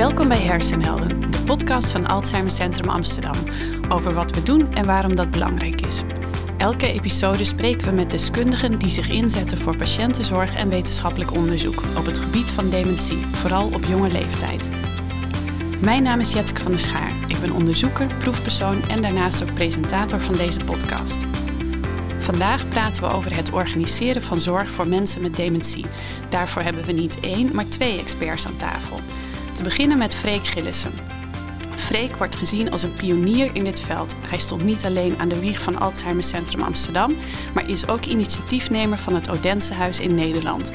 Welkom bij Hersenhelden, de podcast van Alzheimer Centrum Amsterdam. Over wat we doen en waarom dat belangrijk is. Elke episode spreken we met deskundigen die zich inzetten voor patiëntenzorg en wetenschappelijk onderzoek op het gebied van dementie, vooral op jonge leeftijd. Mijn naam is Jetske van der Schaar. Ik ben onderzoeker, proefpersoon en daarnaast ook presentator van deze podcast. Vandaag praten we over het organiseren van zorg voor mensen met dementie. Daarvoor hebben we niet één, maar twee experts aan tafel. Te beginnen met Freek Gillissen. Freek wordt gezien als een pionier in dit veld. Hij stond niet alleen aan de wieg van Alzheimer Centrum Amsterdam, maar is ook initiatiefnemer van het Odensehuis in Nederland.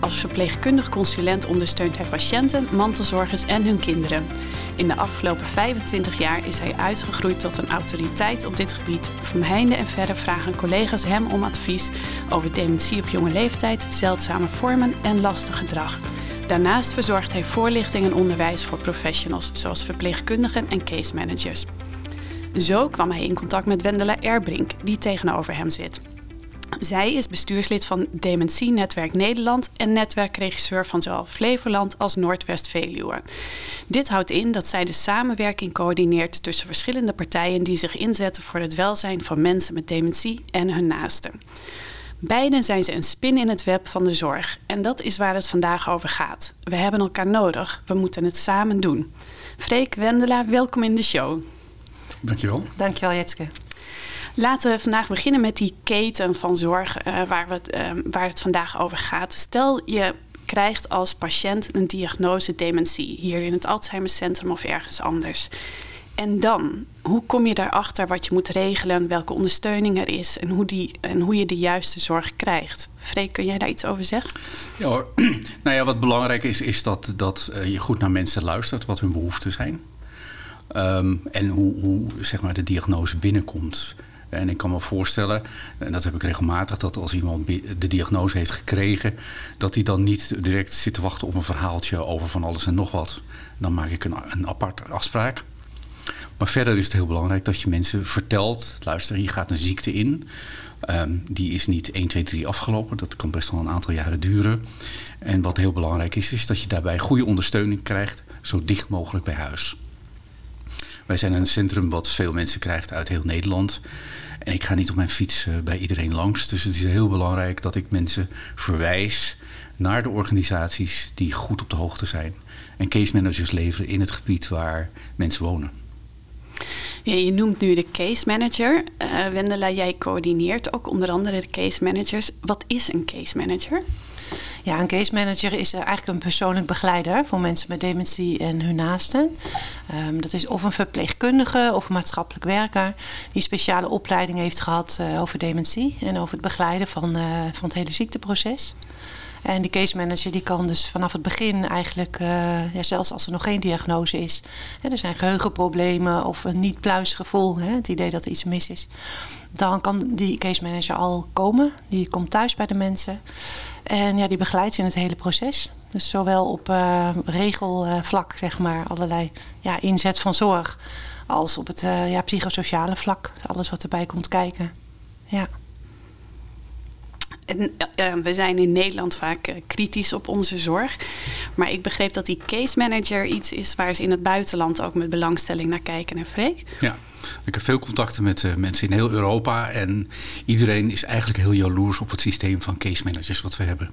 Als verpleegkundig consulent ondersteunt hij patiënten, mantelzorgers en hun kinderen. In de afgelopen 25 jaar is hij uitgegroeid tot een autoriteit op dit gebied. Van heinde en verre vragen collega's hem om advies over dementie op jonge leeftijd, zeldzame vormen en lastig gedrag. Daarnaast verzorgt hij voorlichting en onderwijs voor professionals, zoals verpleegkundigen en case managers. Zo kwam hij in contact met Wendela Erbrink, die tegenover hem zit. Zij is bestuurslid van Dementie Netwerk Nederland en netwerkregisseur van zowel Flevoland als Noordwest-Veluwe. Dit houdt in dat zij de samenwerking coördineert tussen verschillende partijen die zich inzetten voor het welzijn van mensen met dementie en hun naasten. Beiden zijn ze een spin in het web van de zorg. En dat is waar het vandaag over gaat. We hebben elkaar nodig. We moeten het samen doen. Freek Wendela, welkom in de show. Dankjewel. Dankjewel, Jetske. Laten we vandaag beginnen met die keten van zorg uh, waar, we het, uh, waar het vandaag over gaat. Stel je krijgt als patiënt een diagnose dementie hier in het Alzheimercentrum of ergens anders. En dan, hoe kom je daarachter wat je moet regelen, welke ondersteuning er is en hoe, die, en hoe je de juiste zorg krijgt? Freek, kun jij daar iets over zeggen? Ja hoor. Nou ja, wat belangrijk is, is dat, dat je goed naar mensen luistert, wat hun behoeften zijn. Um, en hoe, hoe zeg maar, de diagnose binnenkomt. En ik kan me voorstellen, en dat heb ik regelmatig, dat als iemand de diagnose heeft gekregen, dat hij dan niet direct zit te wachten op een verhaaltje over van alles en nog wat. Dan maak ik een, een aparte afspraak. Maar verder is het heel belangrijk dat je mensen vertelt, luister, hier gaat een ziekte in. Um, die is niet 1, 2, 3 afgelopen. Dat kan best wel een aantal jaren duren. En wat heel belangrijk is, is dat je daarbij goede ondersteuning krijgt, zo dicht mogelijk bij huis. Wij zijn een centrum wat veel mensen krijgt uit heel Nederland. En ik ga niet op mijn fiets uh, bij iedereen langs. Dus het is heel belangrijk dat ik mensen verwijs naar de organisaties die goed op de hoogte zijn. En case managers leveren in het gebied waar mensen wonen. Je noemt nu de case manager. Uh, Wendela, jij coördineert ook onder andere de case managers. Wat is een case manager? Ja, een case manager is eigenlijk een persoonlijk begeleider voor mensen met dementie en hun naasten. Um, dat is of een verpleegkundige of een maatschappelijk werker die speciale opleiding heeft gehad uh, over dementie en over het begeleiden van, van het hele ziekteproces. En die case manager die kan dus vanaf het begin eigenlijk, uh, ja, zelfs als er nog geen diagnose is, hè, er zijn geheugenproblemen of een niet pluis gevoel, hè, het idee dat er iets mis is, dan kan die case manager al komen. Die komt thuis bij de mensen en ja, die begeleidt ze in het hele proces. Dus zowel op uh, regelvlak, zeg maar, allerlei ja, inzet van zorg, als op het uh, ja, psychosociale vlak, alles wat erbij komt kijken. Ja. En, uh, we zijn in Nederland vaak uh, kritisch op onze zorg. Maar ik begreep dat die case manager iets is waar ze in het buitenland ook met belangstelling naar kijken. En Freek? Ja, ik heb veel contacten met mensen in heel Europa. En iedereen is eigenlijk heel jaloers op het systeem van case managers wat we hebben.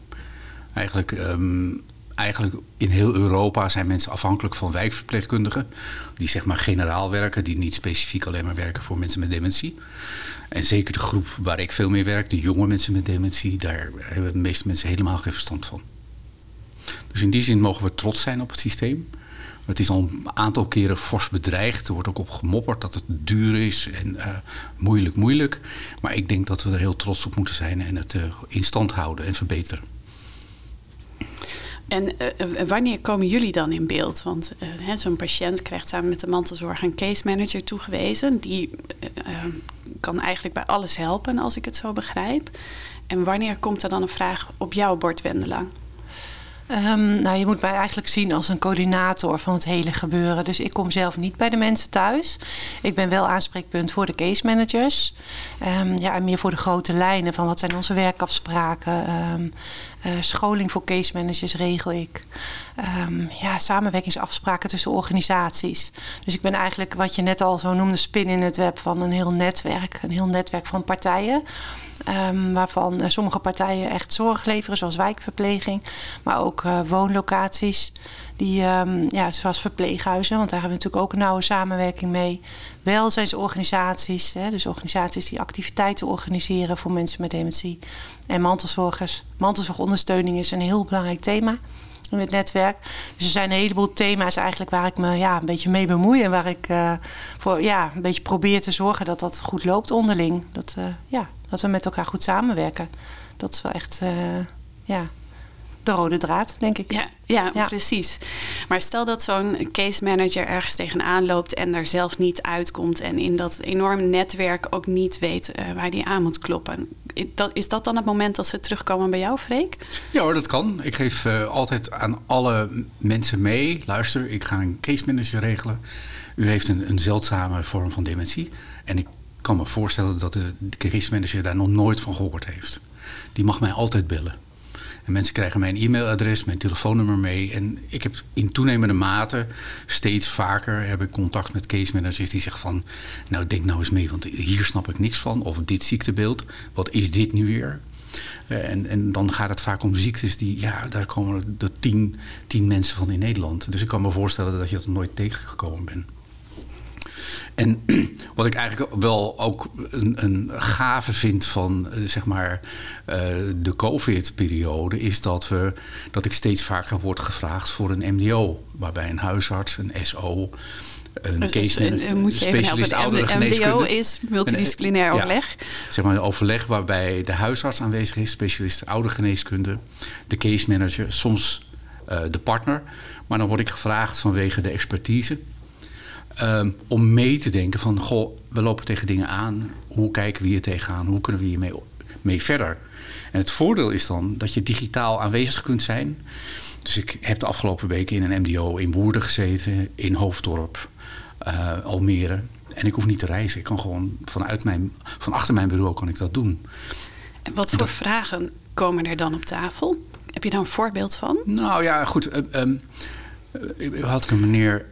Eigenlijk, um, eigenlijk in heel Europa zijn mensen afhankelijk van wijkverpleegkundigen. Die zeg maar generaal werken, die niet specifiek alleen maar werken voor mensen met dementie. En zeker de groep waar ik veel mee werk, de jonge mensen met dementie, daar hebben de meeste mensen helemaal geen verstand van. Dus in die zin mogen we trots zijn op het systeem. Het is al een aantal keren fors bedreigd. Er wordt ook op gemopperd dat het duur is en uh, moeilijk, moeilijk. Maar ik denk dat we er heel trots op moeten zijn en het uh, in stand houden en verbeteren. En uh, wanneer komen jullie dan in beeld? Want uh, zo'n patiënt krijgt samen met de mantelzorg een case manager toegewezen. Die kan eigenlijk bij alles helpen, als ik het zo begrijp. En wanneer komt er dan een vraag op jouw bord, Wendela? Um, nou, je moet mij eigenlijk zien als een coördinator van het hele gebeuren. Dus ik kom zelf niet bij de mensen thuis. Ik ben wel aanspreekpunt voor de case managers. Um, ja, en meer voor de grote lijnen van wat zijn onze werkafspraken. Um, uh, scholing voor case managers regel ik. ja, samenwerkingsafspraken tussen organisaties. Dus ik ben eigenlijk wat je net al zo noemde, spin in het web van een heel netwerk. Een heel netwerk van partijen. Um, waarvan uh, sommige partijen echt zorg leveren, zoals wijkverpleging. Maar ook uh, woonlocaties, die, um, ja, zoals verpleeghuizen. Want daar hebben we natuurlijk ook een nauwe samenwerking mee. Welzijnsorganisaties, hè, dus organisaties die activiteiten organiseren voor mensen met dementie. En mantelzorgers. Mantelzorgondersteuning is een heel belangrijk thema in het netwerk. Dus er zijn een heleboel thema's eigenlijk waar ik me ja, een beetje mee bemoei. En waar ik uh, voor ja, een beetje probeer te zorgen dat dat goed loopt onderling. Dat, uh, ja, dat we met elkaar goed samenwerken. Dat is wel echt uh, ja, de rode draad, denk ik. Ja, ja, ja, precies. Maar stel dat zo'n case manager ergens tegenaan loopt en er zelf niet uitkomt en in dat enorme netwerk ook niet weet uh, waar die aan moet kloppen. Is dat dan het moment dat ze terugkomen bij jou, Freek? Ja hoor, dat kan. Ik geef uh, altijd aan alle mensen mee. Luister, ik ga een case manager regelen. U heeft een, een zeldzame vorm van dementie. En ik kan me voorstellen dat de, de case manager daar nog nooit van gehoord heeft. Die mag mij altijd bellen. En mensen krijgen mijn e-mailadres, mijn telefoonnummer mee. En ik heb in toenemende mate steeds vaker heb ik contact met case managers die zeggen van... nou, denk nou eens mee, want hier snap ik niks van. Of dit ziektebeeld, wat is dit nu weer? Uh, en, en dan gaat het vaak om ziektes die, ja, daar komen er tien, tien mensen van in Nederland. Dus ik kan me voorstellen dat je dat nooit tegengekomen bent. En wat ik eigenlijk wel ook een, een gave vind van zeg maar, uh, de COVID-periode, is dat, we, dat ik steeds vaker word gevraagd voor een MDO. Waarbij een huisarts, een SO, een dus, case dus, uh, moet je specialist oudere MDO is multidisciplinair overleg. Ja, zeg maar een overleg waarbij de huisarts aanwezig is, specialist oude geneeskunde, de case manager, soms uh, de partner. Maar dan word ik gevraagd vanwege de expertise. Um, om mee te denken van, goh, we lopen tegen dingen aan. Hoe kijken we hier tegenaan? Hoe kunnen we hiermee mee verder? En het voordeel is dan dat je digitaal aanwezig kunt zijn. Dus ik heb de afgelopen weken in een MDO in Woerden gezeten, in Hoofddorp, uh, Almere. En ik hoef niet te reizen. Ik kan gewoon vanuit mijn, van achter mijn bureau kan ik dat doen. En wat voor dat, vragen komen er dan op tafel? Heb je daar een voorbeeld van? Nou ja, goed. Uh, um, uh, had ik een meneer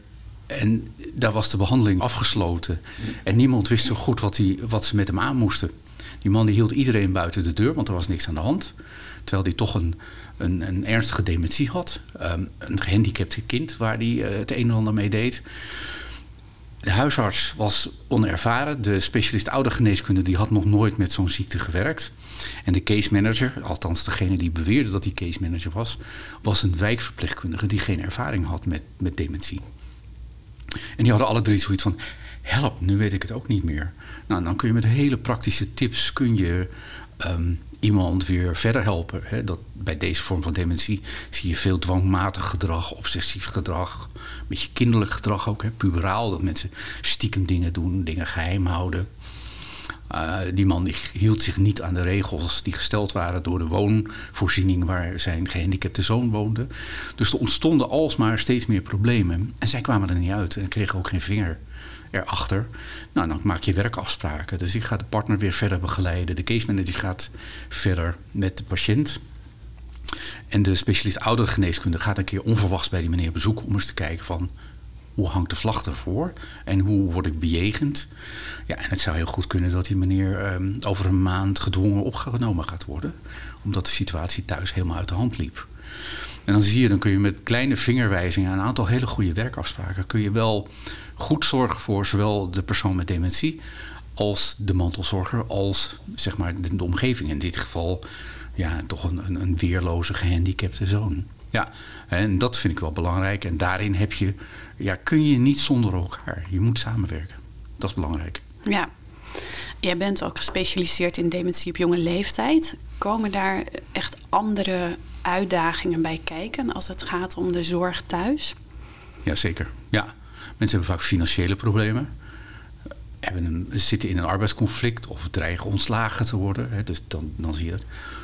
en daar was de behandeling afgesloten. En niemand wist zo goed wat, die, wat ze met hem aan moesten. Die man die hield iedereen buiten de deur, want er was niks aan de hand. Terwijl hij toch een, een, een ernstige dementie had. Um, een gehandicapt kind waar hij uh, het een en ander mee deed. De huisarts was onervaren. De specialist oudergeneeskunde die had nog nooit met zo'n ziekte gewerkt. En de case manager, althans degene die beweerde dat hij case manager was... was een wijkverpleegkundige die geen ervaring had met, met dementie. En die hadden alle drie zoiets van, help, nu weet ik het ook niet meer. Nou, dan kun je met hele praktische tips kun je um, iemand weer verder helpen. Hè. Dat, bij deze vorm van dementie zie je veel dwangmatig gedrag, obsessief gedrag. Een beetje kinderlijk gedrag ook, hè, puberaal. Dat mensen stiekem dingen doen, dingen geheim houden. Uh, die man die hield zich niet aan de regels die gesteld waren door de woonvoorziening waar zijn gehandicapte zoon woonde. Dus er ontstonden alsmaar steeds meer problemen. En zij kwamen er niet uit en kregen ook geen vinger erachter. Nou, dan maak je werkafspraken. Dus ik ga de partner weer verder begeleiden. De case manager gaat verder met de patiënt. En de specialist oudergeneeskunde gaat een keer onverwachts bij die meneer bezoeken om eens te kijken van hoe hangt de vlag ervoor en hoe word ik bejegend. Ja, en het zou heel goed kunnen dat die meneer um, over een maand gedwongen opgenomen gaat worden, omdat de situatie thuis helemaal uit de hand liep. En dan zie je, dan kun je met kleine vingerwijzingen een aantal hele goede werkafspraken, kun je wel goed zorgen voor zowel de persoon met dementie als de mantelzorger, als zeg maar de, de omgeving. In dit geval ja, toch een, een, een weerloze gehandicapte zoon. Ja, en dat vind ik wel belangrijk. En daarin heb je, ja, kun je niet zonder elkaar. Je moet samenwerken. Dat is belangrijk. Ja. Jij bent ook gespecialiseerd in dementie op jonge leeftijd. Komen daar echt andere uitdagingen bij kijken als het gaat om de zorg thuis? Jazeker, ja. Mensen hebben vaak financiële problemen. Hebben zitten in een arbeidsconflict of dreigen ontslagen te worden. Hè, dus dan, dan zie je.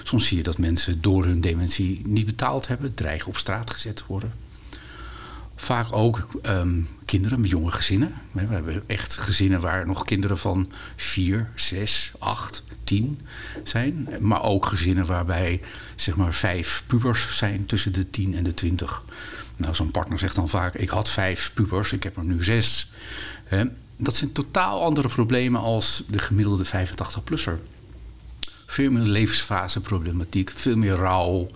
Soms zie je dat mensen door hun dementie niet betaald hebben, dreigen op straat gezet te worden. Vaak ook ehm, kinderen met jonge gezinnen. We hebben echt gezinnen waar nog kinderen van 4, 6, 8, 10 zijn. Maar ook gezinnen waarbij zeg maar vijf pubers zijn tussen de 10 en de 20. Nou, zo'n partner zegt dan vaak: Ik had vijf pubers, ik heb er nu zes. Dat zijn totaal andere problemen als de gemiddelde 85-plusser. Veel meer levensfaseproblematiek, veel meer rouw.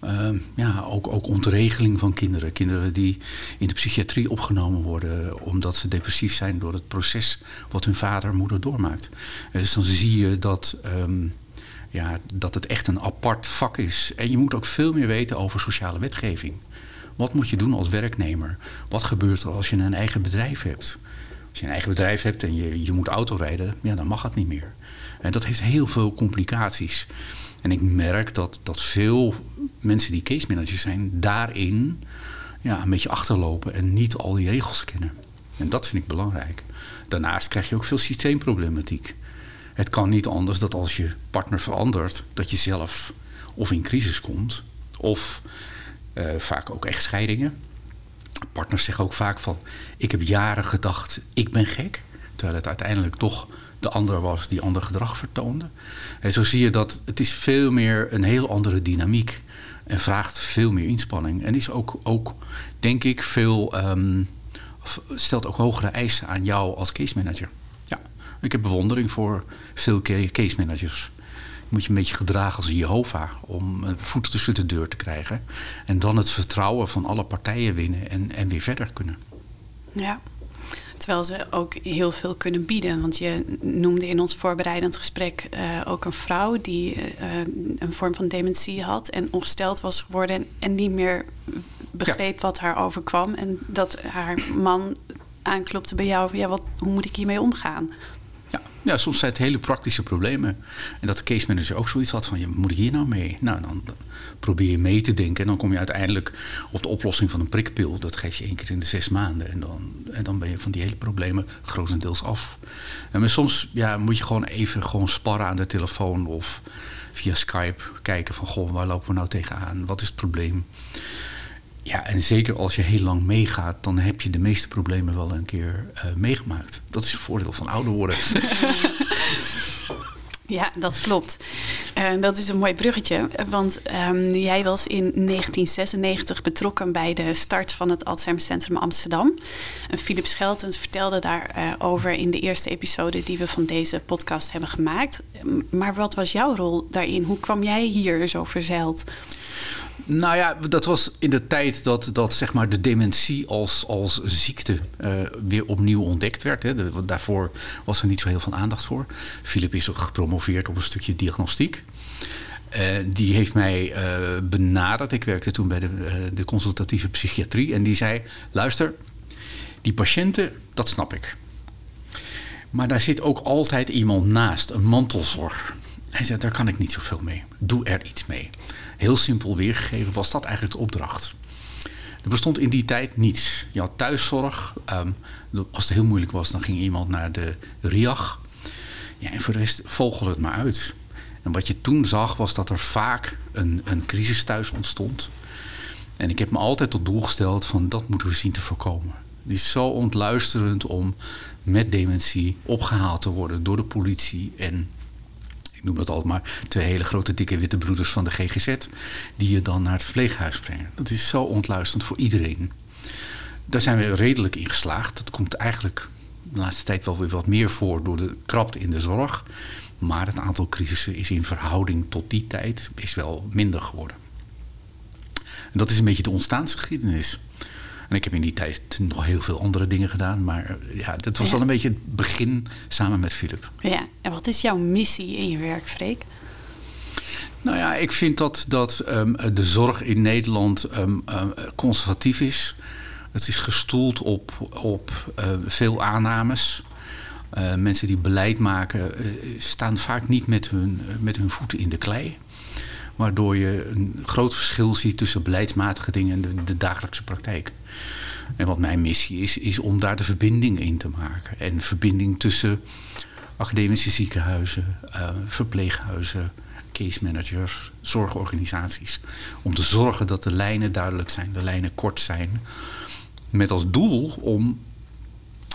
Ehm, ja, ook, ook ontregeling van kinderen. Kinderen die in de psychiatrie opgenomen worden omdat ze depressief zijn door het proces wat hun vader en moeder doormaakt. Dus dan zie je dat, ehm, ja, dat het echt een apart vak is. En je moet ook veel meer weten over sociale wetgeving. Wat moet je doen als werknemer? Wat gebeurt er als je een eigen bedrijf hebt? Als je een eigen bedrijf hebt en je, je moet autorijden, ja, dan mag dat niet meer. En dat heeft heel veel complicaties. En ik merk dat, dat veel mensen die case managers zijn, daarin ja, een beetje achterlopen en niet al die regels kennen. En dat vind ik belangrijk. Daarnaast krijg je ook veel systeemproblematiek. Het kan niet anders dat als je partner verandert, dat je zelf of in crisis komt, of uh, vaak ook echtscheidingen. Partners zeggen ook vaak van, ik heb jaren gedacht, ik ben gek. Terwijl het uiteindelijk toch de ander was die ander gedrag vertoonde. En zo zie je dat het is veel meer een heel andere dynamiek. En vraagt veel meer inspanning. En is ook, ook denk ik, veel, um, stelt ook hogere eisen aan jou als case manager. Ja, ik heb bewondering voor veel case managers moet je een beetje gedragen als Jehovah om een voet tussen de deur te krijgen. En dan het vertrouwen van alle partijen winnen en, en weer verder kunnen. Ja. Terwijl ze ook heel veel kunnen bieden. Want je noemde in ons voorbereidend gesprek uh, ook een vrouw die uh, een vorm van dementie had en ongesteld was geworden en, en niet meer begreep wat haar overkwam. En dat haar man aanklopte bij jou van ja, wat, hoe moet ik hiermee omgaan? Ja, soms zijn het hele praktische problemen. En dat de case manager ook zoiets had van, ja, moet ik hier nou mee? Nou, dan probeer je mee te denken en dan kom je uiteindelijk op de oplossing van een prikpil. Dat geef je één keer in de zes maanden en dan, en dan ben je van die hele problemen grotendeels af. En maar soms ja, moet je gewoon even gewoon sparren aan de telefoon of via Skype kijken van, goh, waar lopen we nou tegenaan? Wat is het probleem? Ja, en zeker als je heel lang meegaat, dan heb je de meeste problemen wel een keer uh, meegemaakt. Dat is het voordeel van ouder worden. Ja, dat klopt. Uh, dat is een mooi bruggetje. Want um, jij was in 1996 betrokken bij de start van het Alzheimer Centrum Amsterdam. En Philip Scheltens vertelde daarover uh, in de eerste episode die we van deze podcast hebben gemaakt. Maar wat was jouw rol daarin? Hoe kwam jij hier zo verzeild? Nou ja, dat was in de tijd dat, dat zeg maar de dementie als, als ziekte uh, weer opnieuw ontdekt werd. Hè. Daarvoor was er niet zo heel veel aandacht voor. Philip is ook gepromoveerd op een stukje diagnostiek. Uh, die heeft mij uh, benaderd. Ik werkte toen bij de, de consultatieve psychiatrie. En die zei: Luister, die patiënten, dat snap ik. Maar daar zit ook altijd iemand naast, een mantelzorg. Hij zei: Daar kan ik niet zoveel mee. Doe er iets mee heel simpel weergegeven was dat eigenlijk de opdracht. Er bestond in die tijd niets. Je had thuiszorg. Ehm, als het heel moeilijk was, dan ging iemand naar de RIAG. Ja, en voor de rest vogelde het maar uit. En wat je toen zag, was dat er vaak een, een crisis thuis ontstond. En ik heb me altijd tot doel gesteld van dat moeten we zien te voorkomen. Het is zo ontluisterend om met dementie opgehaald te worden door de politie en noem dat altijd maar, twee hele grote dikke witte broeders van de GGZ, die je dan naar het verpleeghuis brengen. Dat is zo ontluisterend voor iedereen. Daar zijn we redelijk in geslaagd. Dat komt eigenlijk de laatste tijd wel weer wat meer voor door de krapte in de zorg. Maar het aantal crisissen is in verhouding tot die tijd is wel minder geworden. En dat is een beetje de ontstaansgeschiedenis. En ik heb in die tijd nog heel veel andere dingen gedaan. Maar eh, ja, dat was ja. wel een beetje het begin samen met Philip. Ja, en wat is jouw missie in je werk, Freek? Nou ja, ik vind dat, dat um, de zorg in Nederland um, um, conservatief is. Het is gestoeld op, op uh, veel aannames. Uh, mensen die beleid maken uh, staan vaak niet met hun, met hun voeten in de klei. Waardoor je een groot verschil ziet tussen beleidsmatige dingen en de, dagelijkse praktijk. En wat mijn missie is, is om daar de verbinding in te maken. En verbinding tussen academische ziekenhuizen, uh, verpleeghuizen, case managers, zorgorganisaties. Om te zorgen dat de lijnen duidelijk zijn, de lijnen kort zijn. Met als doel om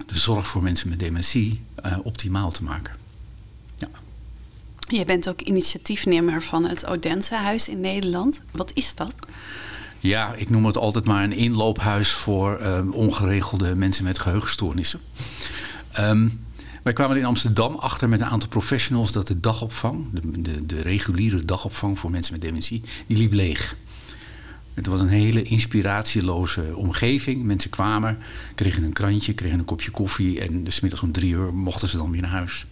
de zorg voor mensen met dementie uh, optimaal te maken. Je bent ook initiatiefnemer van het Odense-huis in Nederland. Wat is dat? Ja, ik noem het altijd maar een inloophuis voor uh, ongeregelde mensen met geheugenstoornissen. Um, wij kwamen in Amsterdam achter met een aantal professionals dat de dagopvang, de, de, de reguliere dagopvang voor mensen met dementie, die liep leeg. Het was een hele inspiratieloze omgeving. Mensen kwamen, kregen een krantje, kregen een kopje koffie en dus middags om drie uur mochten ze dan weer naar huis.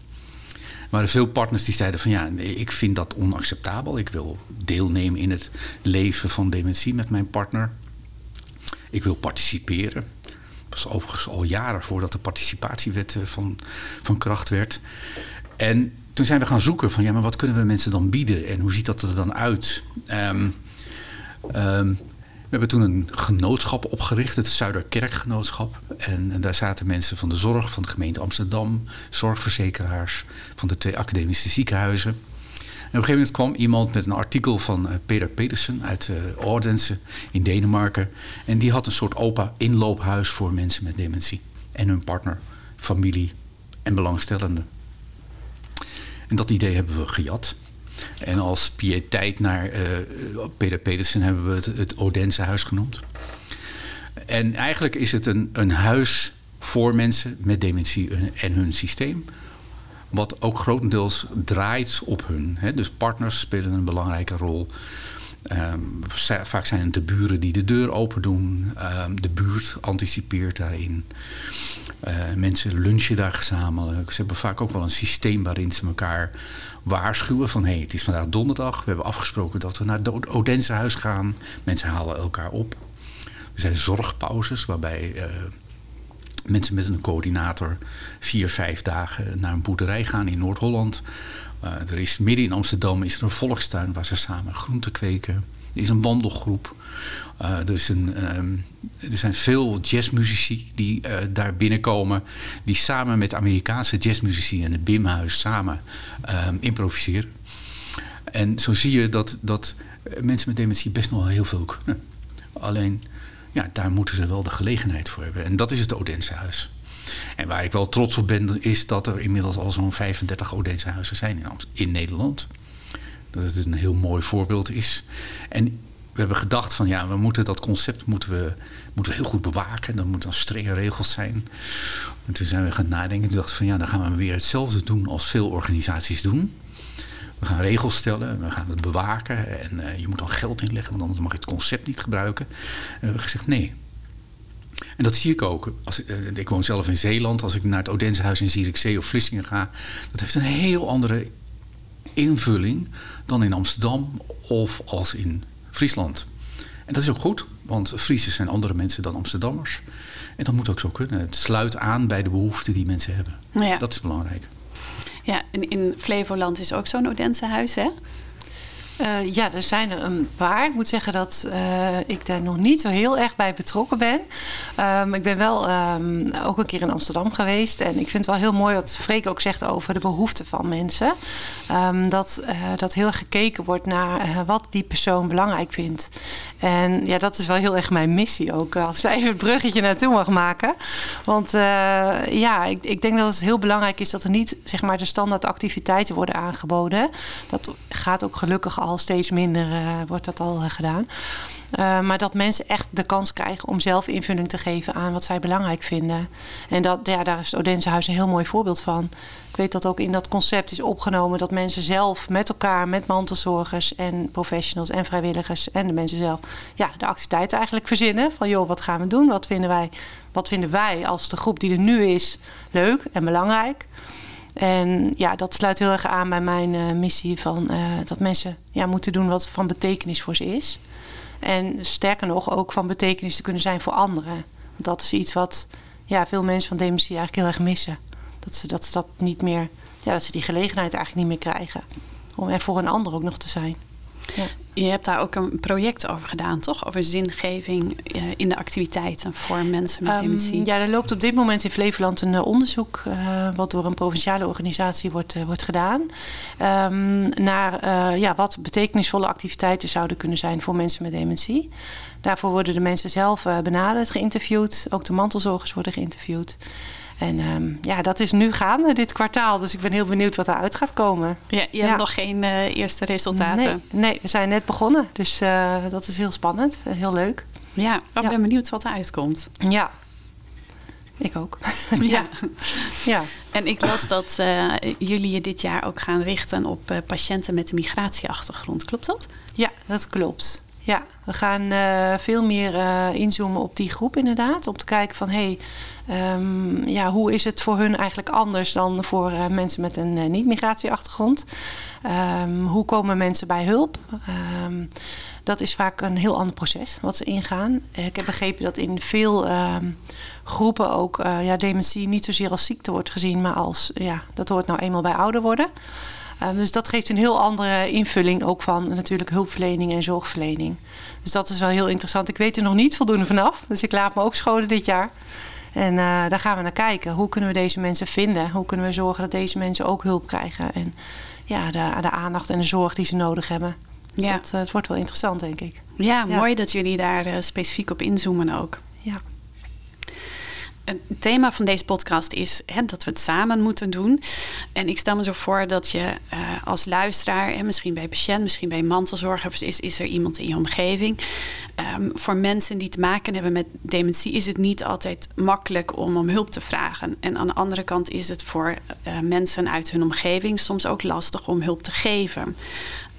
Er waren veel partners die zeiden van ja, ik vind dat onacceptabel. Ik wil deelnemen in het leven van dementie met mijn partner. Ik wil participeren. Dat was overigens al jaren voordat de participatiewet eh, van, van kracht werd. En toen zijn we gaan zoeken van ja, maar wat kunnen we mensen dan bieden en hoe ziet dat er dan uit? Um, we hebben toen een genootschap opgericht, het Zuiderkerkgenootschap. En, en, daar zaten mensen van de zorg, van de gemeente Amsterdam, zorgverzekeraars, van de twee academische ziekenhuizen. En op een gegeven moment kwam iemand met een artikel van uh, Peter Pedersen uit uh, in Denemarken. En die had een soort opa inloophuis voor mensen met dementie. En hun partner, familie en belangstellenden. En dat idee hebben we gejat. En als pietijd naar uh, Peter Pedersen hebben we het, het Odense huis genoemd. En eigenlijk is het een, een huis voor mensen met dementie en hun systeem. Wat ook grotendeels draait op hun. Hè. Dus partners spelen een belangrijke rol. Um, vaak zijn het de buren die de deur open doen. Um, de buurt anticipeert daarin. Uh, mensen lunchen daar gezamenlijk. Ze hebben vaak ook wel een systeem waarin ze elkaar waarschuwen van... hé, hey, het is vandaag donderdag. We hebben afgesproken dat we naar het Odense huis gaan. Mensen halen elkaar op. Er zijn zorgpauzes waarbij... Uh, mensen met een coördinator vier, vijf dagen naar een boerderij gaan in Noord-Holland. Uh, er is midden in Amsterdam is er een volkstuin waar ze samen groenten kweken. Er is een wandelgroep. Uh, er, is een, um, er zijn veel jazzmuzici die uh, daar binnenkomen. Die samen met Amerikaanse jazzmuzici en het Bimhuis samen um, improviseren. En zo zie je dat, dat mensen met dementie best nog heel veel kunnen. Alleen ja, daar moeten ze wel de gelegenheid voor hebben. En dat is het Odense huis. En waar ik wel trots op ben, is dat er inmiddels al zo'n 35 Odense huizen zijn in, in Nederland. Dat het een heel mooi voorbeeld is. En we hebben gedacht van ja, we moeten dat concept moeten we, moeten we heel goed bewaken. Dan moeten dan strenge regels zijn. En toen zijn we gaan nadenken. Toen dachten van ja, dan gaan we weer hetzelfde doen als veel organisaties doen. We gaan regels stellen, we gaan het bewaken en uh, je moet dan geld inleggen, want anders mag je het concept niet gebruiken. En we hebben gezegd nee. En dat zie ik ook. Als, uh, ik woon zelf in Zeeland. Als ik naar het Odensehuis in Zierikzee of Vlissingen ga, dat heeft een heel andere invulling dan in Amsterdam of als in Friesland. En dat is ook goed, want Friesen zijn andere mensen dan Amsterdammers. En dat moet ook zo kunnen. Het sluit aan bij de behoeften die mensen hebben. Ja. Dat is belangrijk. Ja, in, in Flevoland is ook zo'n Odense huis, hè? Uh, ja, er zijn er een paar. Ik moet zeggen dat uh, ik daar nog niet zo heel erg bij betrokken ben. Um, ik ben wel um, ook een keer in Amsterdam geweest. En ik vind het wel heel mooi wat Freek ook zegt over de behoeften van mensen. Um, dat, uh, dat heel gekeken wordt naar wat die persoon belangrijk vindt. En ja, dat is wel heel erg mijn missie ook. Als ik even het bruggetje naartoe mag maken. Want ja, ik, ik denk dat het heel belangrijk is dat er niet zeg maar, de standaard activiteiten worden aangeboden. Dat gaat ook gelukkig steeds minder uh, wordt dat al uh, gedaan. Uh, maar dat mensen echt de kans krijgen om zelf invulling te geven aan wat zij belangrijk vinden. En dat, ja, daar is het Odense Huis een heel mooi voorbeeld van. Ik weet dat ook in dat concept is opgenomen dat mensen zelf met elkaar, met mantelzorgers en professionals en vrijwilligers en de mensen zelf, ja, de activiteiten eigenlijk verzinnen. Van joh, wat gaan we doen? Wat vinden wij, wat vinden wij als de groep die er nu is leuk en belangrijk? En ja, dat sluit heel erg aan bij mijn uh, missie van uh, dat mensen ja, moeten doen wat van betekenis voor ze is. En sterker nog, ook van betekenis te kunnen zijn voor anderen. Want dat is iets wat ja, veel mensen van dementie eigenlijk heel erg missen. Dat ze dat, dat niet meer, ja, dat ze die gelegenheid eigenlijk niet meer krijgen. Om er voor een ander ook nog te zijn. Ja. Je hebt daar ook een project over gedaan, toch? Over zingeving eh, in de activiteiten voor mensen met Ehm, dementie. ja, er loopt op dit moment in Flevoland een eh, onderzoek... eh, wat door een provinciale organisatie wordt, wordt gedaan... ehm, naar ja, wat betekenisvolle activiteiten zouden kunnen zijn voor mensen met dementie. Daarvoor worden de mensen zelf benaderd, geïnterviewd. Ook de mantelzorgers worden geïnterviewd. En ehm, ja, dat is nu gaande dit kwartaal. Dus ik ben heel benieuwd wat eruit gaat komen. Ja, je Ja. hebt nog geen eh, eerste resultaten. Nee, nee, we zijn net begonnen. Dus eh, dat is heel spannend en heel leuk. Ja, ik Ja. ben benieuwd wat eruit komt. Ja, ik ook. Ja. ja. En ik las dat eh, jullie je dit jaar ook gaan richten op eh, patiënten met een migratieachtergrond. Klopt dat? Ja, dat klopt. Ja, we gaan eh, veel meer eh, inzoomen op die groep inderdaad. Om te kijken van, hé, hey, ehm, ja, hoe is het voor hun eigenlijk anders dan voor eh, mensen met een niet-migratieachtergrond? Ehm, hoe komen mensen bij hulp? Ehm, dat is vaak een heel ander proces wat ze ingaan. Ik heb begrepen dat in veel groepen ook ja, dementie niet zozeer als ziekte wordt gezien, maar als, ja, dat hoort nou eenmaal bij ouder worden. Um, dus dat geeft een heel andere invulling ook van natuurlijk hulpverlening en zorgverlening. Dus dat is wel heel interessant. Ik weet er nog niet voldoende vanaf. Dus ik laat me ook scholen dit jaar. En uh, daar gaan we naar kijken. Hoe kunnen we deze mensen vinden? Hoe kunnen we zorgen dat deze mensen ook hulp krijgen? En ja, de, de aandacht en de zorg die ze nodig hebben. Dus Ja. dat, uh, het wordt wel interessant, denk ik. Ja, Ja. mooi dat jullie daar eh, specifiek op inzoomen ook. Ja. Het thema van deze podcast is hè, dat we het samen moeten doen. En ik stel me zo voor dat je eh, als luisteraar, en misschien bij patiënt, misschien bij mantelzorger, is, is er iemand in je omgeving. Ehm, voor mensen die te maken hebben met dementie is het niet altijd makkelijk om om hulp te vragen. En aan de andere kant is het voor eh, mensen uit hun omgeving soms ook lastig om hulp te geven.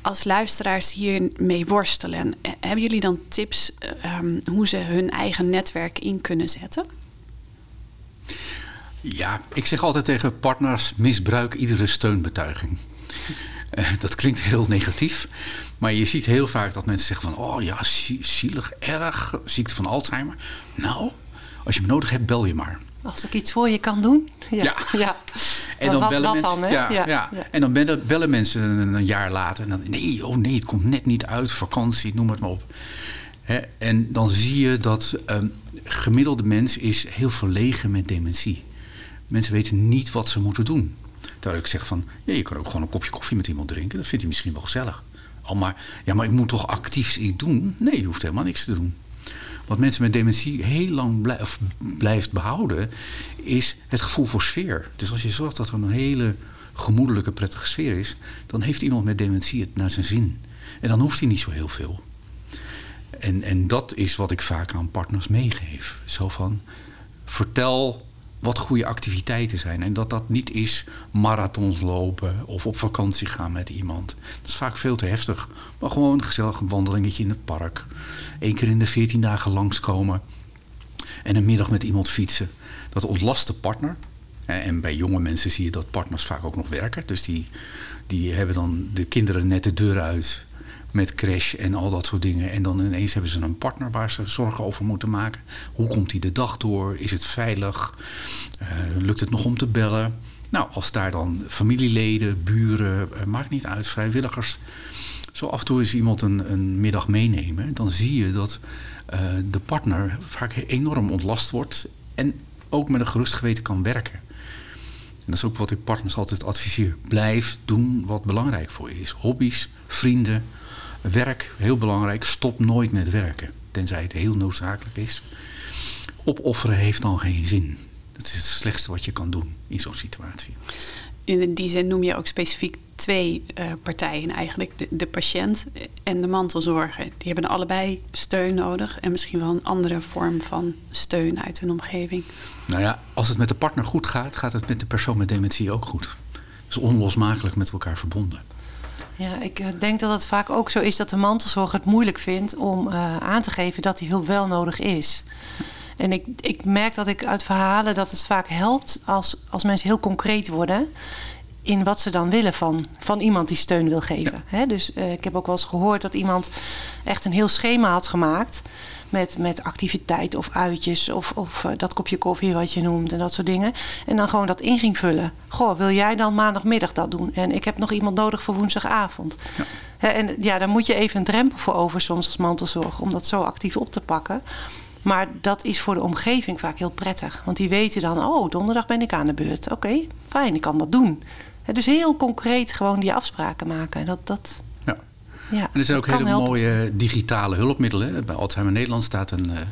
Als luisteraars hiermee worstelen, eh, hebben jullie dan tips eh, ehm, hoe ze hun eigen netwerk in kunnen zetten? Ja, ik zeg altijd tegen partners: misbruik iedere steunbetuiging. Eh, dat klinkt heel negatief, maar je ziet heel vaak dat mensen zeggen van... oh ja, zie- zielig, erg, ziekte van Alzheimer. Nou, als je me nodig hebt, bel je maar. Als ik iets voor je kan doen. Ja. Ja. ja. En dan wat- bellen wat mensen, dan? Ja, Ja. En dan bellen, bellen mensen een, een jaar later. En dan, nee, oh nee, het komt net niet uit. Vakantie, noem het maar op. Hè, en dan zie je dat een gemiddelde mens is heel verlegen met dementie. Mensen weten niet wat ze moeten doen. Terwijl ik zeg van, ja, je kan ook gewoon een kopje koffie met iemand drinken. Dat vindt hij misschien wel gezellig. Oh, maar, ja, maar ik moet toch actief iets doen? Nee, je hoeft helemaal niks te doen. Wat mensen met dementie heel lang blijft behouden, is het gevoel voor sfeer. Dus als je zorgt dat er een hele gemoedelijke, prettige sfeer is, dan heeft iemand met dementie het naar zijn zin. En dan hoeft hij niet zo heel veel. En, en dat is wat ik vaak aan partners meegeef. Zo van, vertel wat goede activiteiten zijn. En dat dat niet is marathons lopen of op vakantie gaan met iemand. Dat is vaak veel te heftig. Maar gewoon een gezellig wandelingetje in het park. Eén keer in de 14 dagen langskomen. En een middag met iemand fietsen. Dat ontlast de partner. En bij jonge mensen zie je dat partners vaak ook nog werken. Dus die, die hebben dan de kinderen net de deur uit met crash en al dat soort dingen. En dan ineens hebben ze een partner waar ze zorgen over moeten maken. Hoe komt die de dag door? Is het veilig? Eh, lukt het nog om te bellen? Nou, als daar dan familieleden, buren, eh, maakt niet uit, vrijwilligers. Zo af en toe is iemand een, een middag meenemen. Dan zie je dat eh, de partner vaak enorm ontlast wordt. En ook met een gerust geweten kan werken. En dat is ook wat ik partners altijd adviseer. Blijf doen wat belangrijk voor je is. Hobby's, vrienden, werk, heel belangrijk. Stop nooit met werken. Tenzij het heel noodzakelijk is. Opofferen heeft dan geen zin. Dat is het slechtste wat je kan doen in zo'n situatie. In die zin noem je ook specifiek twee eh, partijen eigenlijk. De, de patiënt en de mantelzorger. Die hebben allebei steun nodig. En misschien wel een andere vorm van steun uit hun omgeving. Nou ja, als het met de partner goed gaat, gaat het met de persoon met dementie ook goed. Dat is onlosmakelijk met elkaar verbonden. Ja, ik eh, denk dat het vaak ook zo is dat de mantelzorger het moeilijk vindt om eh, aan te geven dat die hulp wel nodig is. En ik, ik merk dat ik uit verhalen dat het vaak helpt als, als mensen heel concreet worden in wat ze dan willen van, van iemand die steun wil geven. Dus eh, ik heb ook wel eens gehoord dat iemand echt een heel schema had gemaakt. Met, met activiteiten of uitjes of, of eh, dat kopje koffie wat je noemt en dat soort dingen. En dan gewoon dat in ging vullen. Goh, wil jij dan maandagmiddag dat doen? En ik heb nog iemand nodig voor woensdagavond. Ja. En ja, daar moet je even een drempel voor over soms als mantelzorg om dat zo actief op te pakken. Maar dat is voor de omgeving vaak heel prettig. Want die weten dan, oh, donderdag ben ik aan de beurt. Oké, fijn, ik kan dat doen. Dus heel concreet gewoon die afspraken maken. Dat, dat, ja. ja, en er zijn ook hele mooie digitale hulpmiddelen. Bij Alzheimer Nederland staat een, er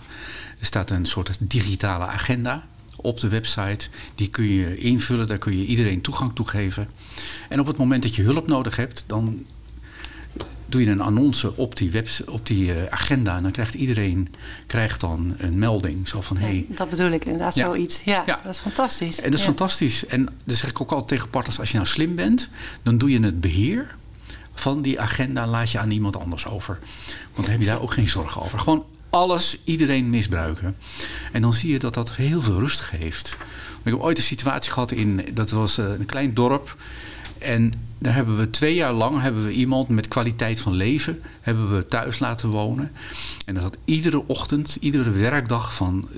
staat een soort digitale agenda op de website. Die kun je invullen, daar kun je iedereen toegang toe geven. En op het moment dat je hulp nodig hebt, dan doe je een annonce op die, web, op die uh, agenda. En dan krijgt iedereen krijgt dan een melding. Zo van, hey, dat bedoel ik inderdaad, zoiets. Ja, ja, dat is fantastisch. En dat is fantastisch. En dan zeg ik ook altijd tegen partners, als je nou slim bent, dan doe je het beheer van die agenda laat je aan iemand anders over. Want dan heb je daar ook geen zorgen over. Gewoon alles, iedereen misbruiken. En dan zie je dat dat heel veel rust geeft. Ik heb ooit een situatie gehad in, dat was eh, een klein dorp. En daar hebben we twee jaar lang hebben we iemand met kwaliteit van leven hebben we thuis laten wonen. En dat had iedere ochtend, iedere werkdag van,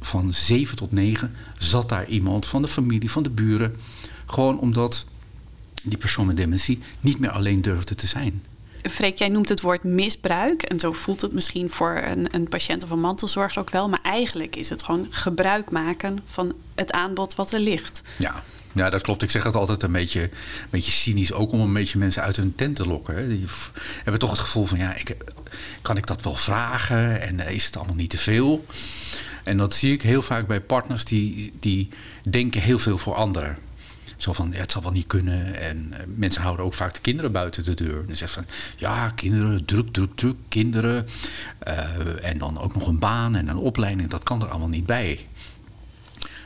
van 7 tot 9 zat daar iemand van de familie, van de buren. Gewoon omdat die persoon met dementie niet meer alleen durfde te zijn. Freek, jij noemt het woord misbruik. En zo voelt het misschien voor een, een patiënt of een mantelzorger ook wel. Maar eigenlijk is het gewoon gebruik maken van het aanbod wat er ligt. Ja, ja, dat klopt. Ik zeg het altijd een beetje, een beetje cynisch, ook om een beetje mensen uit hun tent te lokken. Hè. Die hebben toch het gevoel van, ja, ik, kan ik dat wel vragen? En eh, is het allemaal niet te veel? En dat zie ik heel vaak bij partners die, die denken heel veel voor anderen. Zo van, ja, het zal wel niet kunnen. En uh, mensen houden ook vaak de kinderen buiten de deur. En zeggen van, ja, kinderen, druk, druk, druk, kinderen. Uh, en dan ook nog een baan en een opleiding. Dat kan er allemaal niet bij.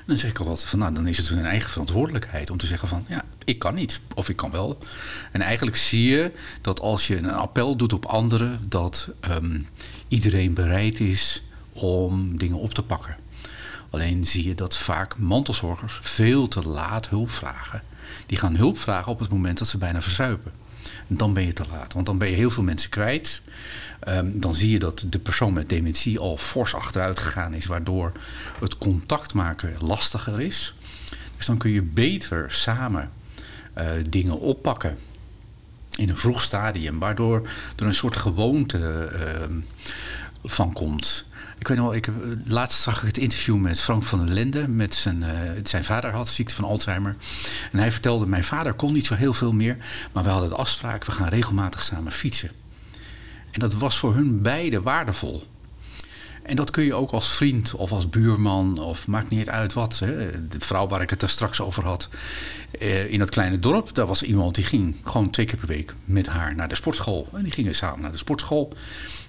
Dan zeg ik altijd van, nou, dan is het hun eigen verantwoordelijkheid om te zeggen van, ja, ik kan niet. Of ik kan wel. En eigenlijk zie je dat als je een appel doet op anderen, dat um, iedereen bereid is om dingen op te pakken. Alleen zie je dat vaak mantelzorgers veel te laat hulp vragen. Die gaan hulp vragen op het moment dat ze bijna verzuipen. En dan ben je te laat, want dan ben je heel veel mensen kwijt. Um, dan zie je dat de persoon met dementie al fors achteruit gegaan is, waardoor het contact maken lastiger is. Dus dan kun je beter samen uh, dingen oppakken in een vroeg stadium, waardoor er een soort gewoonte uh, van komt. Ik weet nog ik, laatst zag ik het interview met Frank van der Linden. Met zijn, uh, zijn vader had ziekte van Alzheimer. En hij vertelde, mijn vader kon niet zo heel veel meer. Maar we hadden de afspraak, we gaan regelmatig samen fietsen. En dat was voor hun beiden waardevol. En dat kun je ook als vriend of als buurman of maakt niet uit wat. Hè. De vrouw waar ik het daar straks over had. Eh, in dat kleine dorp, daar was iemand die ging gewoon twee keer per week met haar naar de sportschool. En die gingen samen naar de sportschool.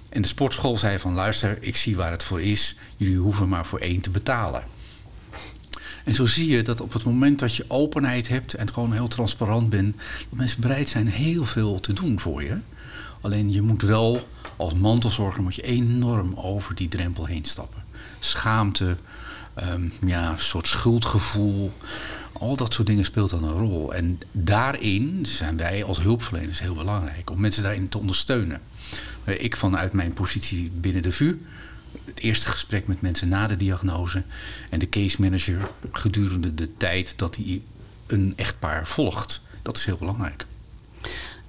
En de sportschool zei van luister, ik zie waar het voor is. Jullie hoeven maar voor één te betalen. En zo zie je dat op het moment dat je openheid hebt en gewoon heel transparant bent, dat mensen bereid zijn heel veel te doen voor je. Alleen je moet wel, als mantelzorger, moet je enorm over die drempel heen stappen. Schaamte, um, ja, een soort schuldgevoel, al dat soort dingen speelt dan een rol. En daarin zijn wij als hulpverleners heel belangrijk, om mensen daarin te ondersteunen. Eh, ik vanuit mijn positie binnen de VU. Het eerste gesprek met mensen na de diagnose. En de case manager gedurende de tijd dat hij een echtpaar volgt. Dat is heel belangrijk.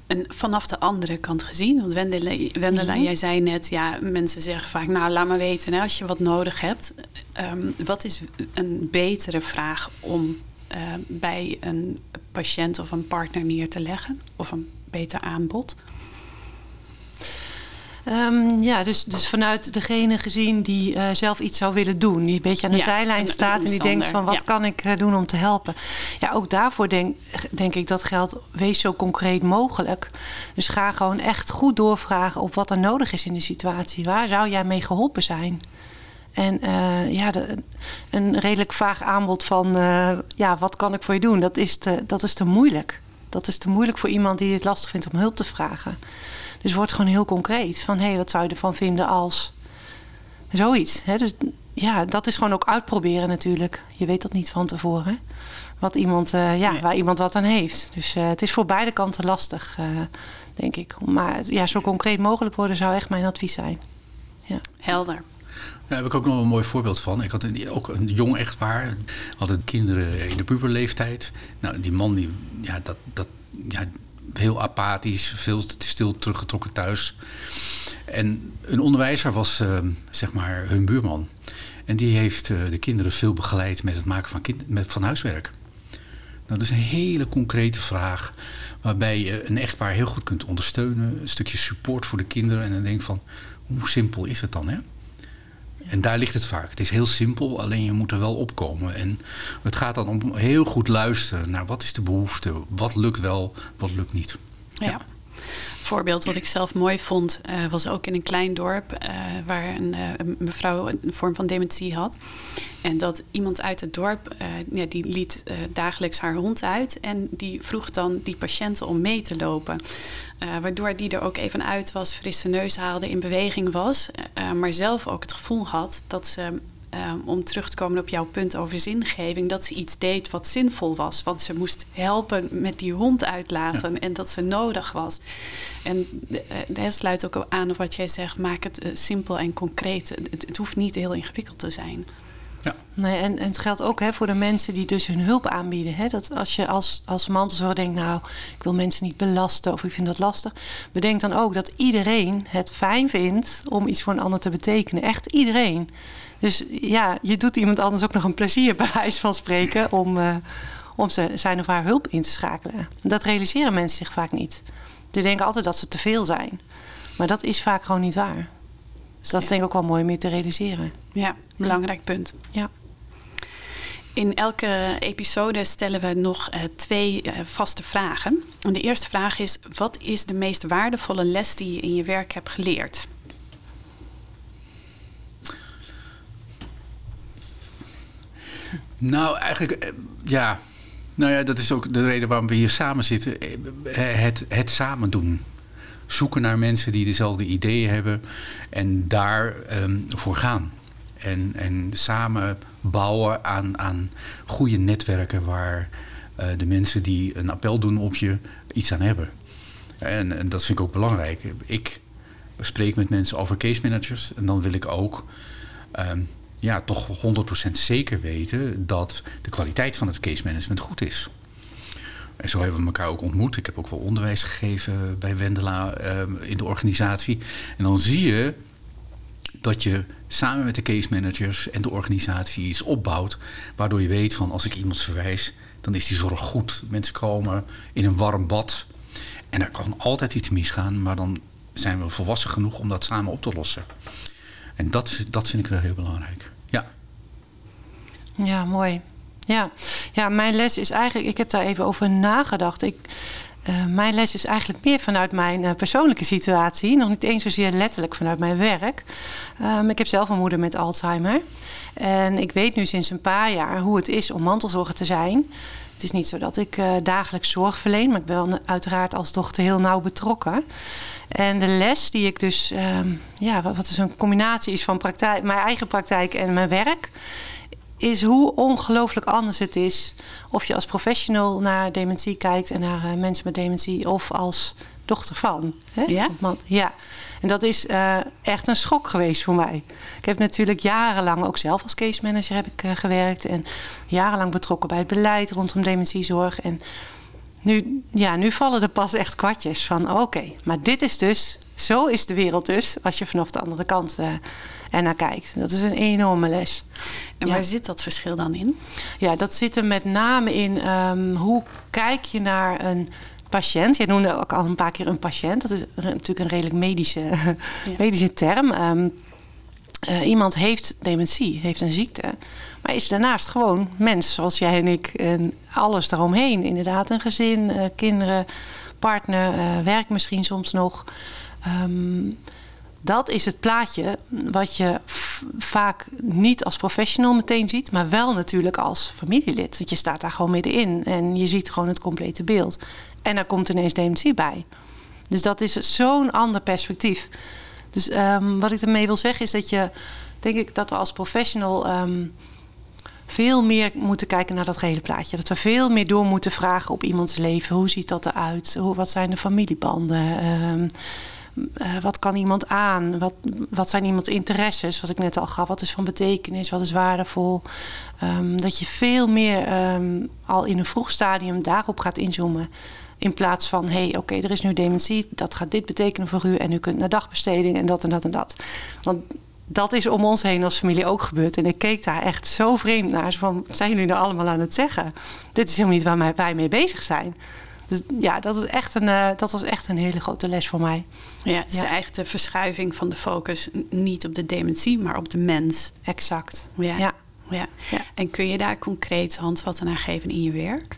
En vanaf de andere kant gezien, want Wendela, Wendela mhm. jij zei net, ja, mensen zeggen vaak, nou laat me weten hè, als je wat nodig hebt. Um, wat is een betere vraag om uh, bij een patiënt of een partner neer te leggen? Of een beter aanbod? Um, ja, dus, dus vanuit degene gezien die uh, zelf iets zou willen doen. Die een beetje aan de zijlijn staat en die denkt van wat kan ik uh, doen om te helpen. Ja, ook daarvoor denk, denk ik dat geldt, wees zo concreet mogelijk. Dus ga gewoon echt goed doorvragen op wat er nodig is in de situatie. Waar zou jij mee geholpen zijn? En uh, ja, de, een redelijk vaag aanbod van ja, wat kan ik voor je doen? Dat is, te, dat is te moeilijk. Dat is te moeilijk voor iemand die het lastig vindt om hulp te vragen. Dus wordt gewoon heel concreet. Van hé, hey, wat zou je ervan vinden als zoiets. Hè? Dus ja, dat is gewoon ook uitproberen natuurlijk. Je weet dat niet van tevoren. Wat iemand, uh, ja, waar iemand wat aan heeft. Dus uh, het is voor beide kanten lastig, uh, denk ik. Maar ja, zo concreet mogelijk worden zou echt mijn advies zijn. Ja. Helder. Daar heb ik ook nog een mooi voorbeeld van. Ik had een, ook een jong echtpaar. Hadden kinderen in de puberleeftijd. Nou, die man, die, ja, dat, dat, ja, heel apathisch, veel stil teruggetrokken thuis. En een onderwijzer was uh, zeg maar hun buurman. En die heeft uh, de kinderen veel begeleid met het maken van, kind, met, van huiswerk. Nou, dat is een hele concrete vraag. Waarbij je een echtpaar heel goed kunt ondersteunen. Een stukje support voor de kinderen. En dan denk ik van, hoe simpel is het dan? Hè? En daar ligt het vaak. Het is heel simpel, alleen je moet er wel opkomen. En het gaat dan om heel goed luisteren naar wat is de behoefte. Wat lukt wel, wat lukt niet. ja voorbeeld wat ik zelf mooi vond, uh, was ook in een klein dorp uh, waar een, uh, een, mevrouw een vorm van dementie had. En dat iemand uit het dorp, ja, die liet dagelijks haar hond uit en die vroeg dan die patiënten om mee te lopen. waardoor die er ook even uit was, frisse neus haalde, in beweging was, maar zelf ook het gevoel had dat ze um, om terug te komen op jouw punt over zingeving, dat ze iets deed wat zinvol was. Want ze moest helpen met die hond uitlaten en dat ze nodig was. En uh, dat sluit ook aan op wat jij zegt, maak het uh, simpel en concreet. Het, het, hoeft niet heel ingewikkeld te zijn. Ja. Nee, en, en het geldt ook hè, voor de mensen die dus hun hulp aanbieden. Hè? Dat als je als, als mantelzorg denkt, nou, ik wil mensen niet belasten of ik vind dat lastig. Bedenk dan ook dat iedereen het fijn vindt om iets voor een ander te betekenen. Echt iedereen. Dus ja, je doet iemand anders ook nog een plezier, bij wijze van spreken, om, uh, om zijn of haar hulp in te schakelen. Dat realiseren mensen zich vaak niet. Ze denken altijd dat ze te veel zijn. Maar dat is vaak gewoon niet waar. Dus dat is denk ik ook wel mooi om je te realiseren. Ja, belangrijk punt. Ja. In elke episode stellen we nog uh, twee uh, vaste vragen. En de eerste vraag is: wat is de meest waardevolle les die je in je werk hebt geleerd? Nou, eigenlijk, eh, ja. Nou ja, dat is ook de reden waarom we hier samen zitten. Eh, het, het samen doen. Zoeken naar mensen die dezelfde ideeën hebben en daar um, voor gaan. En, en samen bouwen aan, aan goede netwerken waar de mensen die een appel doen op je iets aan hebben. En, en dat vind ik ook belangrijk. Ik spreek met mensen over case managers en dan wil ik ook um, ja, toch 100% zeker weten dat de kwaliteit van het case management goed is. En zo hebben we elkaar ook ontmoet. Ik heb ook wel onderwijs gegeven bij Wendela uh, in de organisatie. En dan zie je dat je samen met de case managers en de organisatie iets opbouwt. Waardoor je weet van als ik iemand verwijs, dan is die zorg goed. Mensen komen in een warm bad. En er kan altijd iets misgaan, maar dan zijn we volwassen genoeg om dat samen op te lossen. En dat, dat vind ik wel heel belangrijk. Ja. Ja, mooi. Ja. ja, mijn les is eigenlijk, ik heb daar even over nagedacht. Ik, uh, mijn les is eigenlijk meer vanuit mijn uh, persoonlijke situatie. Nog niet eens zozeer letterlijk vanuit mijn werk. Um, ik heb zelf een moeder met Alzheimer. En ik weet nu sinds een paar jaar hoe het is om mantelzorger te zijn. Het is niet zo dat ik uh, dagelijks zorg verleen, maar ik ben uiteraard als dochter heel nauw betrokken. En de les die ik dus, um, ja, wat, wat dus een combinatie is van praktijk, mijn eigen praktijk en mijn werk, is hoe ongelooflijk anders het is of je als professional naar dementie kijkt en naar uh, mensen met dementie of als dochter van. Hè? Ja? ja. En dat is uh, echt een schok geweest voor mij. Ik heb natuurlijk jarenlang ook zelf als case manager heb ik, uh, gewerkt en jarenlang betrokken bij het beleid rondom dementiezorg. En nu, ja, nu vallen er pas echt kwartjes van oké, okay, maar dit is dus, zo is de wereld dus als je vanaf de andere kant uh, ernaar kijkt. Dat is een enorme les. En waar zit dat verschil dan in? Ja, dat zit er met name in um, hoe kijk je naar een patiënt. Jij noemde ook al een paar keer een patiënt. Dat is natuurlijk een redelijk medische, ja. medische term. Um, uh, iemand heeft dementie, heeft een ziekte. Maar is daarnaast gewoon mens zoals jij en ik. En alles eromheen. Inderdaad, een gezin, uh, kinderen, partner, uh, werk misschien soms nog. Um, dat is het plaatje wat je vaak niet als professional meteen ziet, maar wel natuurlijk als familielid. Want je staat daar gewoon middenin en je ziet gewoon het complete beeld. En daar komt ineens dementie bij. Dus dat is zo'n ander perspectief. Dus um, wat ik ermee wil zeggen is dat je, denk ik, dat we als professional um, veel meer moeten kijken naar dat gehele plaatje. Dat we veel meer door moeten vragen op iemands leven. Hoe ziet dat eruit? Hoe, wat zijn de familiebanden? Um, uh, wat kan iemand aan? Wat, wat zijn iemands interesses? Wat ik net al gaf. Wat is van betekenis? Wat is waardevol? Dat je veel meer al in een vroeg stadium daarop gaat inzoomen. In plaats van, hé, hey, oké, er is nu dementie, dat gaat dit betekenen voor u en u kunt naar dagbesteding en dat en dat en dat. Want dat is om ons heen als familie ook gebeurd. En ik keek daar echt zo vreemd naar. Van, wat zijn jullie nou allemaal aan het zeggen? Dit is helemaal niet waar wij mee bezig zijn. Dus ja, dat, is echt een, uh, dat was echt een hele grote les voor mij. Ja, het is ja. de verschuiving van de focus niet op de dementie, maar op de mens. Exact. Ja. ja. ja. En kun je daar concreet handvatten aan geven in je werk?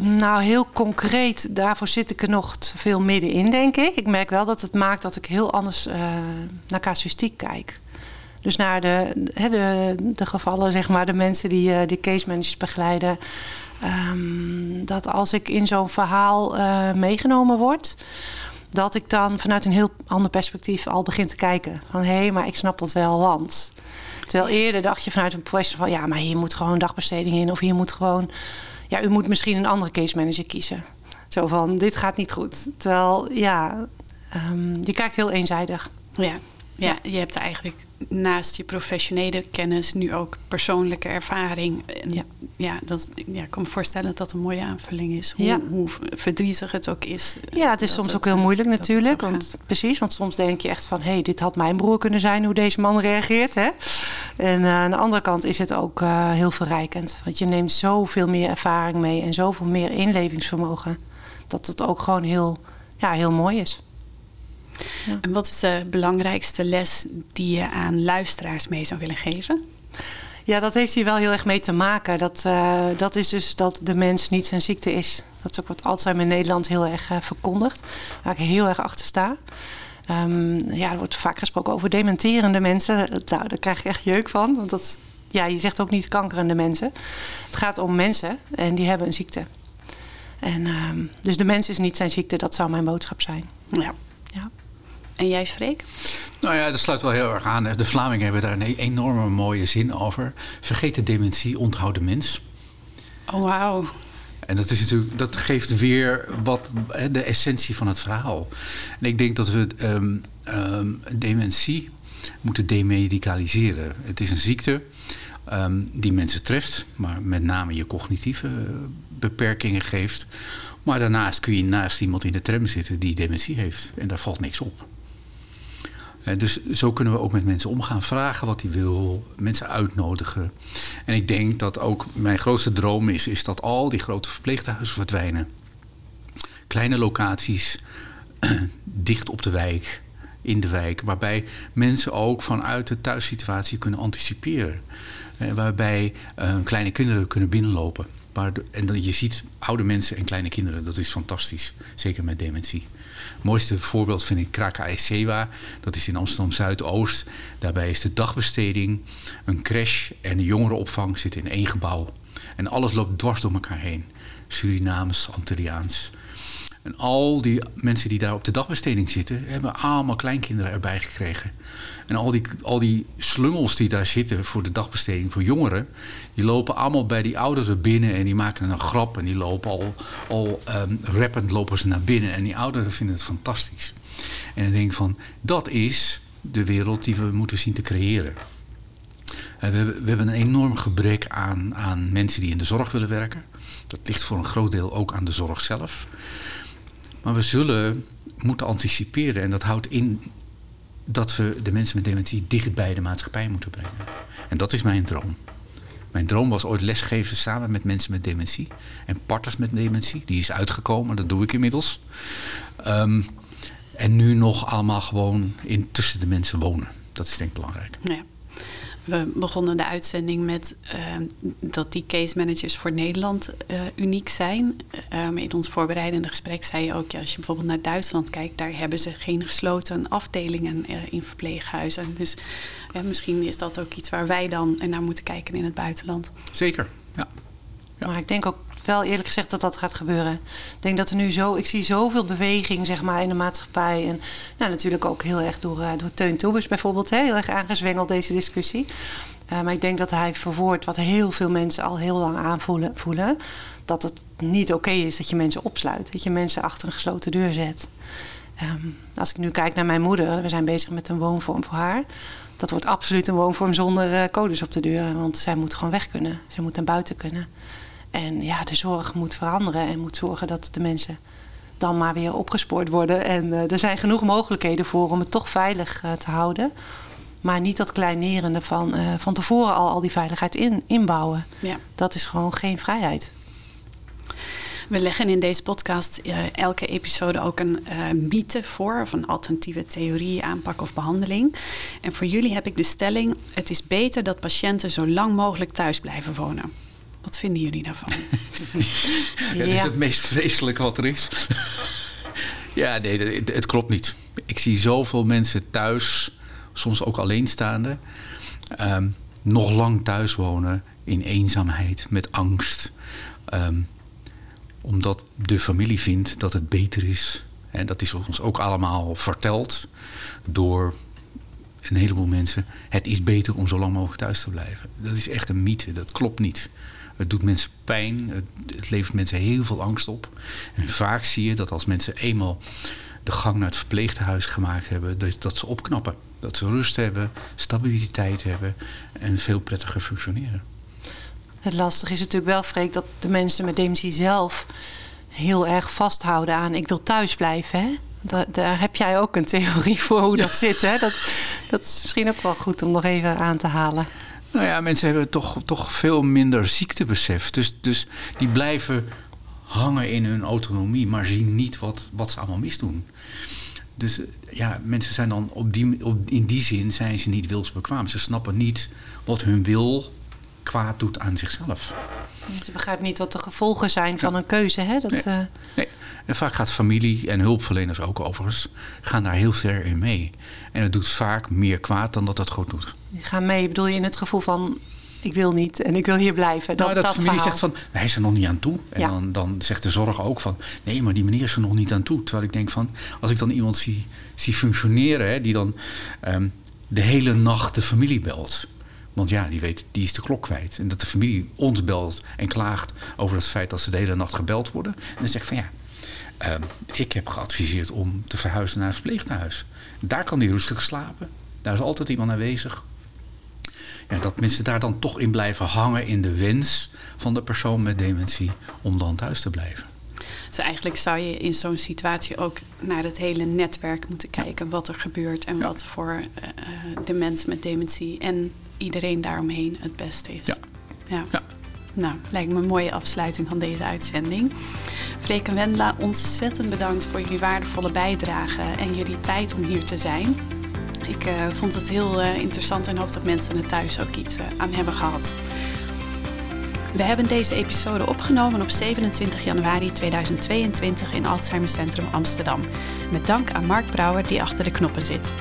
Nou, heel concreet, daarvoor zit ik er nog te veel middenin, denk ik. Ik merk wel dat het maakt dat ik heel anders uh, naar casuïstiek kijk. Dus naar de, de, de, gevallen, zeg maar, de mensen die, uh, die case managers begeleiden. Um, dat als ik in zo'n verhaal uh, meegenomen word, dat ik dan vanuit een heel ander perspectief al begin te kijken. Van hé, hey, maar ik snap dat wel, want. Terwijl eerder dacht je vanuit een professional van ja, maar hier moet gewoon dagbesteding in, of hier moet gewoon ja, u moet misschien een andere case manager kiezen. Zo van, dit gaat niet goed. Terwijl, ja, um, je kijkt heel eenzijdig. Ja, ja, je hebt eigenlijk naast je professionele kennis nu ook persoonlijke ervaring. En ja. Ja, dat, ja, ik kan me voorstellen dat dat een mooie aanvulling is. Hoe, ja. hoe verdrietig het ook is. Ja, het is soms het, ook heel moeilijk natuurlijk. Want, precies, want soms denk je echt van... hé, hey, dit had mijn broer kunnen zijn hoe deze man reageert. Hè? En uh, aan de andere kant is het ook uh, heel verrijkend. Want je neemt zoveel meer ervaring mee... en zoveel meer inlevingsvermogen... dat het ook gewoon heel, ja, heel mooi is. Ja. En wat is de belangrijkste les die je aan luisteraars mee zou willen geven? Ja, dat heeft hier wel heel erg mee te maken. Dat, uh, dat is dus dat de mens niet zijn ziekte is. Dat is ook wat Alzheimer in Nederland heel erg uh, verkondigt. Waar ik heel erg achter sta. Um, ja, er wordt vaak gesproken over dementerende mensen. Nou, daar krijg ik echt jeuk van. Want dat, ja, je zegt ook niet kankerende mensen. Het gaat om mensen en die hebben een ziekte. En, um, dus de mens is niet zijn ziekte, dat zou mijn boodschap zijn. Ja. ja. En jij, Freek? Nou ja, dat sluit wel heel erg aan. De Vlamingen hebben daar een enorme mooie zin over. Vergeet de dementie, onthoud de mens. Oh, wauw. En dat, is natuurlijk, dat geeft weer wat, de essentie van het verhaal. En ik denk dat we um, um, dementie moeten demedicaliseren. Het is een ziekte um, die mensen treft, maar met name je cognitieve beperkingen geeft. Maar daarnaast kun je naast iemand in de tram zitten die dementie heeft. En daar valt niks op. Dus zo kunnen we ook met mensen omgaan. Vragen wat hij wil, mensen uitnodigen. En ik denk dat ook mijn grootste droom is, is dat al die grote verpleeghuizen verdwijnen. Kleine locaties, dicht op de wijk, in de wijk. Waarbij mensen ook vanuit de thuissituatie kunnen anticiperen. Waarbij uh, kleine kinderen kunnen binnenlopen. En je ziet oude mensen en kleine kinderen, dat is fantastisch. Zeker met dementie. Mooiste voorbeeld vind ik Kraka Esewa. Dat is in Amsterdam Zuidoost. Daarbij is de dagbesteding, een crash en de jongerenopvang zitten in één gebouw. En alles loopt dwars door elkaar heen. Surinaams, Antilliaans. En al die mensen die daar op de dagbesteding zitten, hebben allemaal kleinkinderen erbij gekregen. En al die, al die slungels die daar zitten voor de dagbesteding voor jongeren, die lopen allemaal bij die ouderen binnen en die maken een grap en die lopen al, al um, rappend lopen ze naar binnen. En die ouderen vinden het fantastisch. En dan denk van, dat is de wereld die we moeten zien te creëren. We hebben, we hebben een enorm gebrek aan, aan mensen die in de zorg willen werken. Dat ligt voor een groot deel ook aan de zorg zelf. Maar we zullen moeten anticiperen en dat houdt in dat we de mensen met dementie dicht bij de maatschappij moeten brengen. En dat is mijn droom. Mijn droom was ooit lesgeven samen met mensen met dementie. En partners met dementie. Die is uitgekomen, dat doe ik inmiddels. Um, en nu nog allemaal gewoon in, tussen de mensen wonen. Dat is denk ik belangrijk. Ja. We begonnen de uitzending met uh, dat die case managers voor Nederland uh, uniek zijn. Um, in ons voorbereidende gesprek zei je ook, ja, als je bijvoorbeeld naar Duitsland kijkt, daar hebben ze geen gesloten afdelingen uh, in verpleeghuizen. Dus misschien is dat ook iets waar wij dan naar moeten kijken in het buitenland. Zeker, ja. ja. Maar ik denk ook wel eerlijk gezegd dat dat gaat gebeuren. Ik denk dat er nu zo, ik zie zoveel beweging zeg maar in de maatschappij. En nou, natuurlijk ook heel erg door, uh, door Teun Toebus bijvoorbeeld. Hè, heel erg aangezwengeld deze discussie. Uh, maar ik denk dat hij verwoordt wat heel veel mensen al heel lang aanvoelen. Voelen, dat het niet oké is dat je mensen opsluit. Dat je mensen achter een gesloten deur zet. Um, als ik nu kijk naar mijn moeder, we zijn bezig met een woonvorm voor haar. Dat wordt absoluut een woonvorm zonder uh, codes op de deur. Want zij moet gewoon weg kunnen. Zij moet naar buiten kunnen. En ja, de zorg moet veranderen en moet zorgen dat de mensen dan maar weer opgespoord worden. En uh, er zijn genoeg mogelijkheden voor om het toch veilig uh, te houden. Maar niet dat kleinerende van uh, van tevoren al, al die veiligheid in, inbouwen. Ja. Dat is gewoon geen vrijheid. We leggen in deze podcast uh, elke episode ook een uh, mythe voor, of een alternatieve theorie, aanpak of behandeling. En voor jullie heb ik de stelling: het is beter dat patiënten zo lang mogelijk thuis blijven wonen. Wat vinden jullie daarvan? ja, dat is het meest vreselijk wat er is. ja, nee, het, het, klopt niet. Ik zie zoveel mensen thuis, soms ook alleenstaande, um, nog lang thuis wonen in eenzaamheid, met angst. Um, omdat de familie vindt dat het beter is. En dat is ons ook allemaal verteld door een heleboel mensen. Het is beter om zo lang mogelijk thuis te blijven. Dat is echt een mythe, dat klopt niet. Het doet mensen pijn, het, levert mensen heel veel angst op. En vaak zie je dat als mensen eenmaal de gang naar het verpleeghuis gemaakt hebben, dat, dat ze opknappen. Dat ze rust hebben, stabiliteit hebben en veel prettiger functioneren. Het lastige is natuurlijk wel, Freek, dat de mensen met dementie zelf heel erg vasthouden aan ik wil thuis blijven. Hè? Da daar heb jij ook een theorie voor hoe dat zit. Hè? Dat, dat is misschien ook wel goed om nog even aan te halen. Nou ja, mensen hebben toch, toch veel minder ziektebesef. Dus, dus die blijven hangen in hun autonomie, maar zien niet wat, wat ze allemaal misdoen. Dus ja, mensen zijn dan op die, op, in die zin zijn ze niet wilsbekwaam. Ze snappen niet wat hun wil kwaad doet aan zichzelf. Ze begrijpen niet wat de gevolgen zijn van een keuze. Hè? Dat, nee. Uh... nee. En vaak gaat familie en hulpverleners ook overigens, gaan daar heel ver in mee. En het doet vaak meer kwaad dan dat het goed doet. Die gaan mee, bedoel je in het gevoel van ik wil niet en ik wil hier blijven. Dat, nou, dat, dat familie verhaal. zegt van, hij is er nog niet aan toe. En ja. dan, dan zegt de zorg ook van, nee, maar die meneer is er nog niet aan toe. Terwijl ik denk van, als ik dan iemand zie, zie functioneren, hè, die dan um, de hele nacht de familie belt. Want ja, die weet, die is de klok kwijt. En dat de familie ons belt en klaagt over het feit dat ze de hele nacht gebeld worden. En dan zegt van ja, uh, ik heb geadviseerd om te verhuizen naar een verpleeghuis. Daar kan die rustig slapen. Daar is altijd iemand aanwezig. Ja, dat mensen daar dan toch in blijven hangen in de wens van de persoon met dementie om dan thuis te blijven. Dus eigenlijk zou je in zo'n situatie ook naar het hele netwerk moeten kijken. Wat er gebeurt en ja. wat voor uh, de mens met dementie en iedereen daaromheen het beste is. Ja. ja. ja. Nou, lijkt me een mooie afsluiting van deze uitzending. Freek en Wendela, ontzettend bedankt voor jullie waardevolle bijdrage en jullie tijd om hier te zijn. Ik uh, vond het heel uh, interessant en hoop dat mensen er thuis ook iets uh, aan hebben gehad. We hebben deze episode opgenomen op 27 januari 2022 in Alzheimer Centrum Amsterdam. Met dank aan Mark Brouwer die achter de knoppen zit.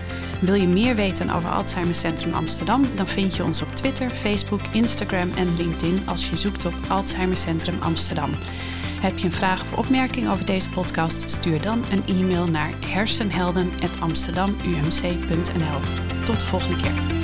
Wil je meer weten over Alzheimer Centrum Amsterdam? Dan vind je ons op Twitter, Facebook, Instagram en LinkedIn als je zoekt op Alzheimer Centrum Amsterdam. Heb je een vraag of opmerking over deze podcast? Stuur dan een e-mail naar hersenhelden.amsterdamumc.nl. Tot de volgende keer.